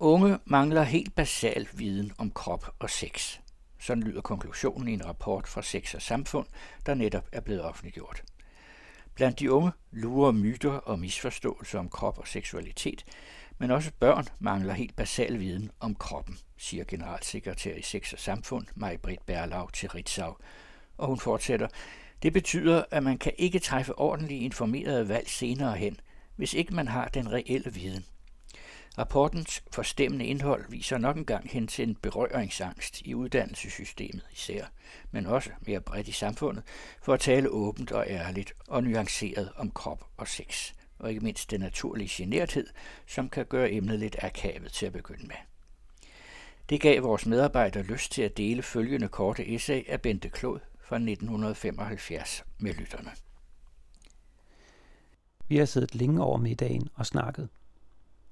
Unge mangler helt basal viden om krop og sex. Sådan lyder konklusionen i en rapport fra Sex og Samfund, der netop er blevet offentliggjort. Blandt de unge lurer myter og misforståelser om krop og seksualitet, men også børn mangler helt basal viden om kroppen, siger generalsekretær i Sex og Samfund, Maj-Britt Berlau til Ritzau. Og hun fortsætter, det betyder, at man kan ikke træffe ordentligt informerede valg senere hen, hvis ikke man har den reelle viden. Rapportens forstemmende indhold viser nok engang hen til en berøringsangst i uddannelsessystemet især, men også mere bredt i samfundet, for at tale åbent og ærligt og nuanceret om krop og sex, og ikke mindst den naturlige generthed, som kan gøre emnet lidt akavet til at begynde med. Det gav vores medarbejdere lyst til at dele følgende korte essay af Bente Klod fra 1975 med lytterne. Vi har siddet længe over middagen og snakket.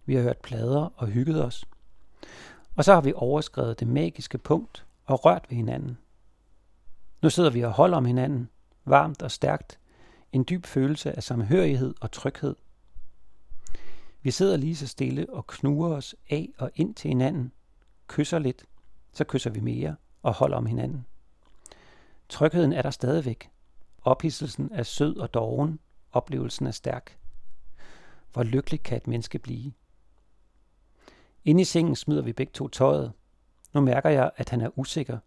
Vi har hørt plader og hygget os. Og så har vi overskrevet det magiske punkt og rørt ved hinanden. Nu sidder vi og holder om hinanden, varmt og stærkt, en dyb følelse af samhørighed og tryghed. Vi sidder lige så stille og knuger os af og ind til hinanden, kysser lidt, så kysser vi mere og holder om hinanden. Trygheden er der stadigvæk. Ophidselsen er sød og doven, oplevelsen er stærk. Hvor lykkelig kan et menneske blive? Inde i sengen smider vi begge to tøjet. Nu mærker jeg, at han er usikker.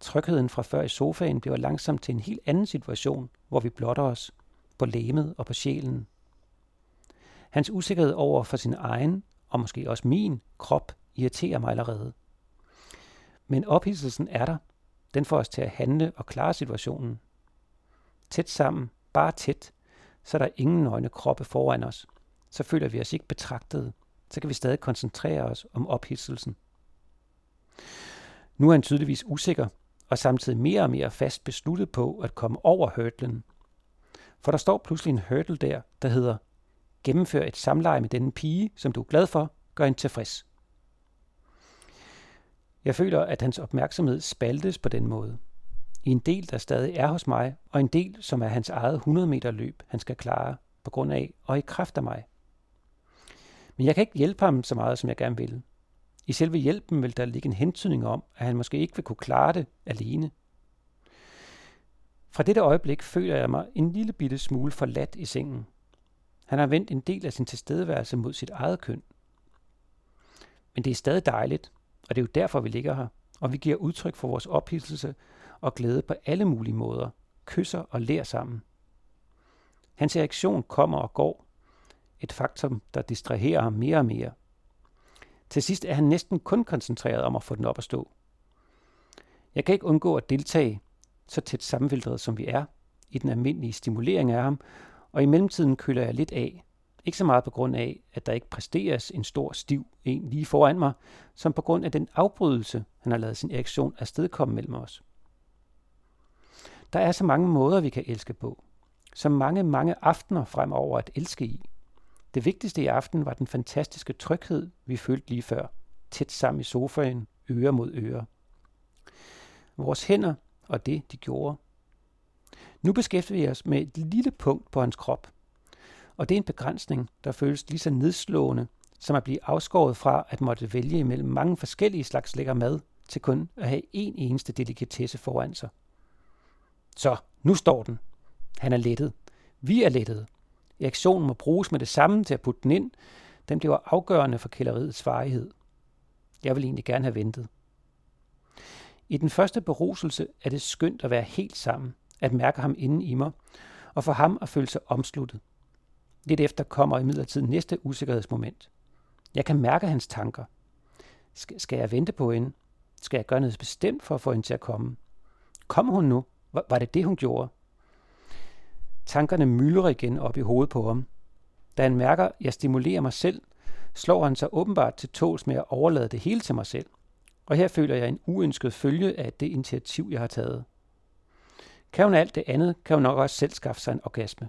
Trygheden fra før i sofaen bliver langsomt til en helt anden situation, hvor vi blotter os på læmet og på sjælen. Hans usikkerhed over for sin egen, og måske også min, krop irriterer mig allerede. Men ophidselsen er der. Den får os til at handle og klare situationen. Tæt sammen, bare tæt, så er der ingen nøgne kroppe foran os. Så føler vi os ikke betragtet, så kan vi stadig koncentrere os om ophidselsen. Nu er han tydeligvis usikker, og samtidig mere og mere fast besluttet på at komme over hurdlen. For der står pludselig en hurdle der, der hedder Gennemfør et samleje med denne pige, som du er glad for, gør hende tilfreds. Jeg føler, at hans opmærksomhed spaltes på den måde. I en del, der stadig er hos mig, og en del, som er hans eget 100 meter løb, han skal klare på grund af og i kraft af mig. Men jeg kan ikke hjælpe ham så meget, som jeg gerne vil. I selve hjælpen vil der ligge en hentydning om, at han måske ikke vil kunne klare det alene. Fra dette øjeblik føler jeg mig en lille bitte smule forladt i sengen. Han har vendt en del af sin tilstedeværelse mod sit eget køn. Men det er stadig dejligt, og det er jo derfor, vi ligger her, og vi giver udtryk for vores ophidselse og glæde på alle mulige måder, kysser og lærer sammen. Hans reaktion kommer og går, et faktum, der distraherer ham mere og mere. Til sidst er han næsten kun koncentreret om at få den op at stå. Jeg kan ikke undgå at deltage, så tæt sammenfiltret som vi er, i den almindelige stimulering af ham, og i mellemtiden køler jeg lidt af. Ikke så meget på grund af, at der ikke præsteres en stor, stiv en lige foran mig, som på grund af den afbrydelse, han har lavet sin erektion afstedkomme mellem os. Der er så mange måder, vi kan elske på. Så mange, mange aftener fremover at elske i. Det vigtigste i aften var den fantastiske tryghed, vi følte lige før, tæt sammen i sofaen, øre mod øre. Vores hænder og det, de gjorde. Nu beskæftiger vi os med et lille punkt på hans krop, og det er en begrænsning, der føles lige så nedslående, som at blive afskåret fra at måtte vælge imellem mange forskellige slags lækker mad, til kun at have en eneste delikatesse foran sig. Så, nu står den. Han er lettet. Vi er lettet. Reaktionen må bruges med det samme til at putte den ind. Den bliver afgørende for kælderiets varighed. Jeg vil egentlig gerne have ventet. I den første beruselse er det skønt at være helt sammen, at mærke ham inden i mig, og for ham at føle sig omsluttet. Lidt efter kommer imidlertid næste usikkerhedsmoment. Jeg kan mærke hans tanker. Skal jeg vente på hende? Skal jeg gøre noget bestemt for at få hende til at komme? Kom hun nu? Var det det, hun gjorde? Tankerne myldrer igen op i hovedet på ham. Da han mærker, at jeg stimulerer mig selv, slår han sig åbenbart til tåls med at overlade det hele til mig selv. Og her føler jeg en uønsket følge af det initiativ, jeg har taget. Kan hun alt det andet, kan hun nok også selv skaffe sig en orgasme.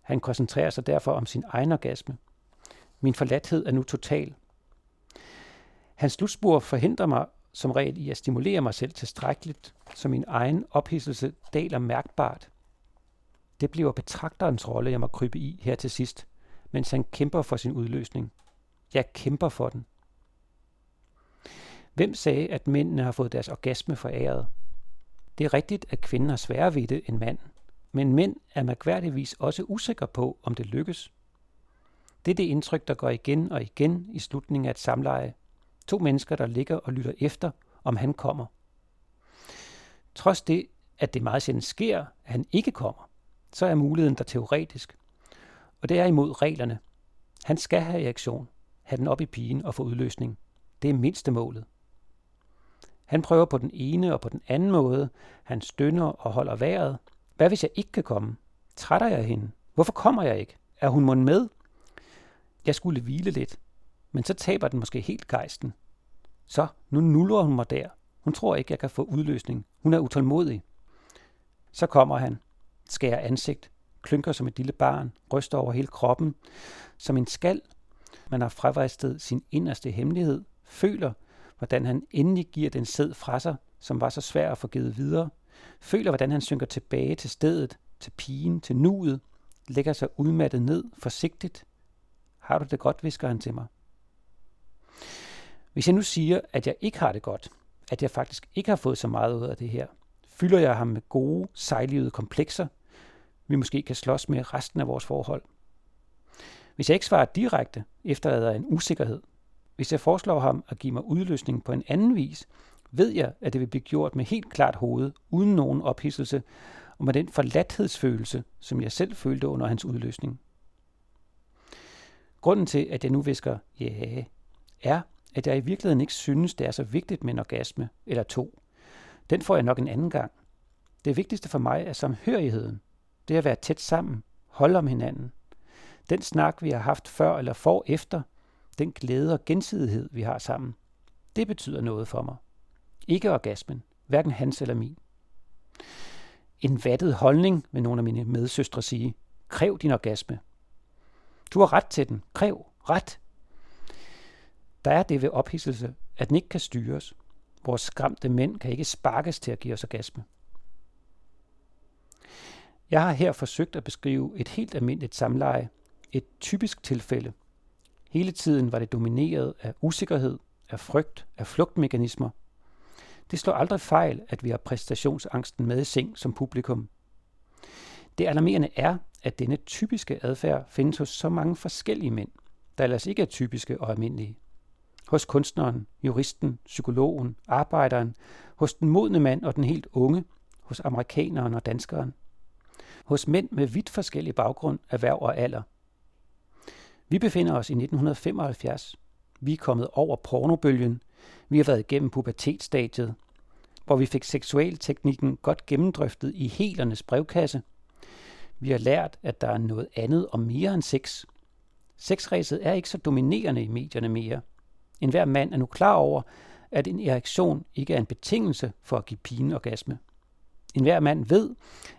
Han koncentrerer sig derfor om sin egen orgasme. Min forladthed er nu total. Hans slutspur forhindrer mig som regel i at stimulere mig selv tilstrækkeligt, så min egen ophidselse daler mærkbart. Det bliver betragterens rolle, jeg må krybe i her til sidst, mens han kæmper for sin udløsning. Jeg kæmper for den. Hvem sagde, at mændene har fået deres orgasme foræret? Det er rigtigt, at kvinden har sværere ved det end mand, men mænd er mærkværdigvis også usikre på, om det lykkes. Det er det indtryk, der går igen og igen i slutningen af et samleje. To mennesker, der ligger og lytter efter, om han kommer. Trods det, at det meget sjældent sker, at han ikke kommer, så er muligheden der teoretisk. Og det er imod reglerne. Han skal have reaktion, have den op i pigen og få udløsning. Det er mindste målet. Han prøver på den ene og på den anden måde. Han stønner og holder vejret. Hvad hvis jeg ikke kan komme? Trætter jeg hende? Hvorfor kommer jeg ikke? Er hun mund med? Jeg skulle hvile lidt, men så taber den måske helt gejsten. Så, nu nuller hun mig der. Hun tror ikke, jeg kan få udløsning. Hun er utålmodig. Så kommer han, skærer ansigt, klynker som et lille barn, ryster over hele kroppen, som en skal. Man har frevristet sin inderste hemmelighed, føler, hvordan han endelig giver den sæd fra sig, som var så svær at få givet videre, føler, hvordan han synker tilbage til stedet, til pigen, til nuet, lægger sig udmattet ned, forsigtigt. Har du det godt, visker han til mig. Hvis jeg nu siger, at jeg ikke har det godt, at jeg faktisk ikke har fået så meget ud af det her, fylder jeg ham med gode, sejlivede komplekser, vi måske kan slås med resten af vores forhold. Hvis jeg ikke svarer direkte, efterlader jeg en usikkerhed. Hvis jeg foreslår ham at give mig udløsning på en anden vis, ved jeg, at det vil blive gjort med helt klart hoved, uden nogen ophidselse, og med den forladthedsfølelse, som jeg selv følte under hans udløsning. Grunden til, at jeg nu visker ja, er, at jeg i virkeligheden ikke synes, det er så vigtigt med en orgasme eller to. Den får jeg nok en anden gang. Det vigtigste for mig er samhørigheden. Det at være tæt sammen, holde om hinanden. Den snak, vi har haft før eller for efter, den glæde og gensidighed, vi har sammen, det betyder noget for mig. Ikke orgasmen, hverken hans eller min. En vattet holdning, vil nogle af mine medsøstre sige. Kræv din orgasme. Du har ret til den. Kræv. Ret. Der er det ved ophidselse, at den ikke kan styres. Vores skræmte mænd kan ikke sparkes til at give os orgasme. Jeg har her forsøgt at beskrive et helt almindeligt samleje, et typisk tilfælde. Hele tiden var det domineret af usikkerhed, af frygt, af flugtmekanismer. Det slår aldrig fejl, at vi har præstationsangsten med i seng som publikum. Det alarmerende er, at denne typiske adfærd findes hos så mange forskellige mænd, der ellers ikke er typiske og almindelige. Hos kunstneren, juristen, psykologen, arbejderen, hos den modne mand og den helt unge, hos amerikaneren og danskeren. Hos mænd med vidt forskellig baggrund, erhverv og alder. Vi befinder os i 1975. Vi er kommet over pornobølgen. Vi har været igennem pubertetsstadiet, hvor vi fik seksualteknikken godt gennemdrøftet i helernes brevkasse – vi har lært, at der er noget andet og mere end sex. Sexræset er ikke så dominerende i medierne mere. En hver mand er nu klar over, at en erektion ikke er en betingelse for at give pigen orgasme. En hver mand ved,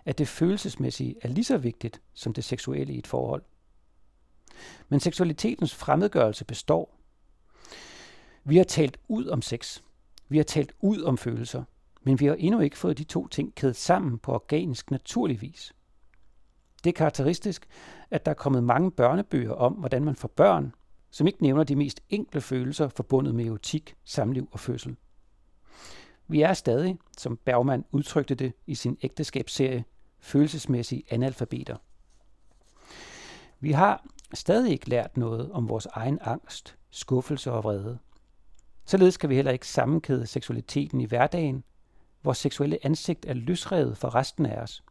at det følelsesmæssige er lige så vigtigt som det seksuelle i et forhold. Men seksualitetens fremmedgørelse består. Vi har talt ud om sex. Vi har talt ud om følelser. Men vi har endnu ikke fået de to ting kædet sammen på organisk naturlig vis. Det er karakteristisk, at der er kommet mange børnebøger om, hvordan man får børn, som ikke nævner de mest enkle følelser forbundet med erotik, samliv og fødsel. Vi er stadig, som Bergman udtrykte det i sin ægteskabsserie, følelsesmæssige analfabeter. Vi har stadig ikke lært noget om vores egen angst, skuffelse og vrede. Således kan vi heller ikke sammenkæde seksualiteten i hverdagen. Vores seksuelle ansigt er løsrevet fra resten af os –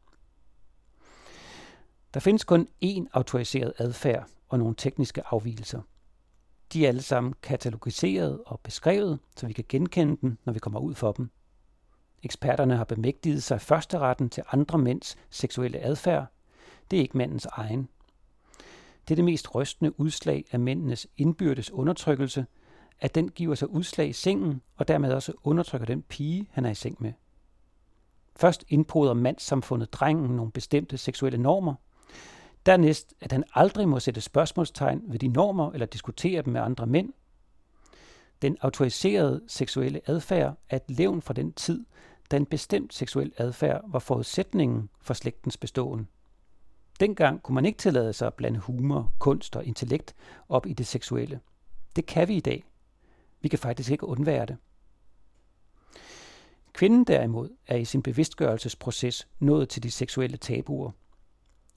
der findes kun én autoriseret adfærd og nogle tekniske afvielser. De er alle sammen katalogiseret og beskrevet, så vi kan genkende dem, når vi kommer ud for dem. Eksperterne har bemægtiget sig første retten til andre mænds seksuelle adfærd. Det er ikke mandens egen. Det er det mest rystende udslag af mændenes indbyrdes undertrykkelse, at den giver sig udslag i sengen, og dermed også undertrykker den pige, han er i seng med. Først indpoder mandssamfundet drengen nogle bestemte seksuelle normer, Dernæst, at han aldrig må sætte spørgsmålstegn ved de normer eller diskutere dem med andre mænd. Den autoriserede seksuelle adfærd er et levn fra den tid, da en bestemt seksuel adfærd var forudsætningen for slægtens beståen. Dengang kunne man ikke tillade sig at blande humor, kunst og intellekt op i det seksuelle. Det kan vi i dag. Vi kan faktisk ikke undvære det. Kvinden derimod er i sin bevidstgørelsesproces nået til de seksuelle tabuer.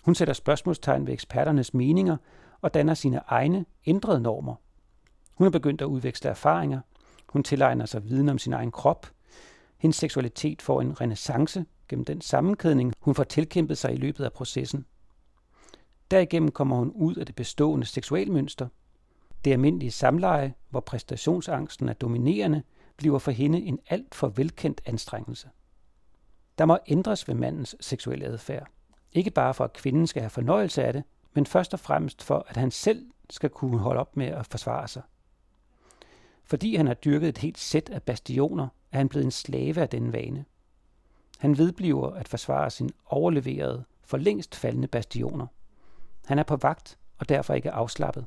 Hun sætter spørgsmålstegn ved eksperternes meninger og danner sine egne ændrede normer. Hun er begyndt at udveksle erfaringer. Hun tilegner sig viden om sin egen krop. Hendes seksualitet får en renaissance gennem den sammenkædning, hun får tilkæmpet sig i løbet af processen. Derigennem kommer hun ud af det bestående seksualmønster. Det almindelige samleje, hvor præstationsangsten er dominerende, bliver for hende en alt for velkendt anstrengelse. Der må ændres ved mandens seksuelle adfærd. Ikke bare for, at kvinden skal have fornøjelse af det, men først og fremmest for, at han selv skal kunne holde op med at forsvare sig. Fordi han har dyrket et helt sæt af bastioner, er han blevet en slave af den vane. Han vedbliver at forsvare sin overleverede, for længst faldende bastioner. Han er på vagt og derfor ikke afslappet.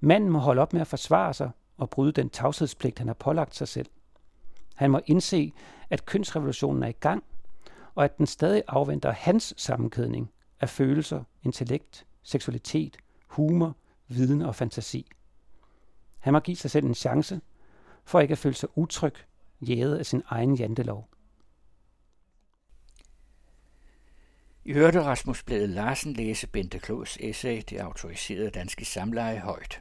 Manden må holde op med at forsvare sig og bryde den tavshedspligt, han har pålagt sig selv. Han må indse, at kønsrevolutionen er i gang, og at den stadig afventer hans sammenkædning af følelser, intellekt, seksualitet, humor, viden og fantasi. Han må give sig selv en chance, for ikke at føle sig utryg, jæget af sin egen jantelov. I hørte Rasmus Blæde Larsen læse Bente Klods essay Det autoriserede danske samleje højt.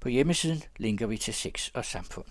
På hjemmesiden linker vi til sex og samfund.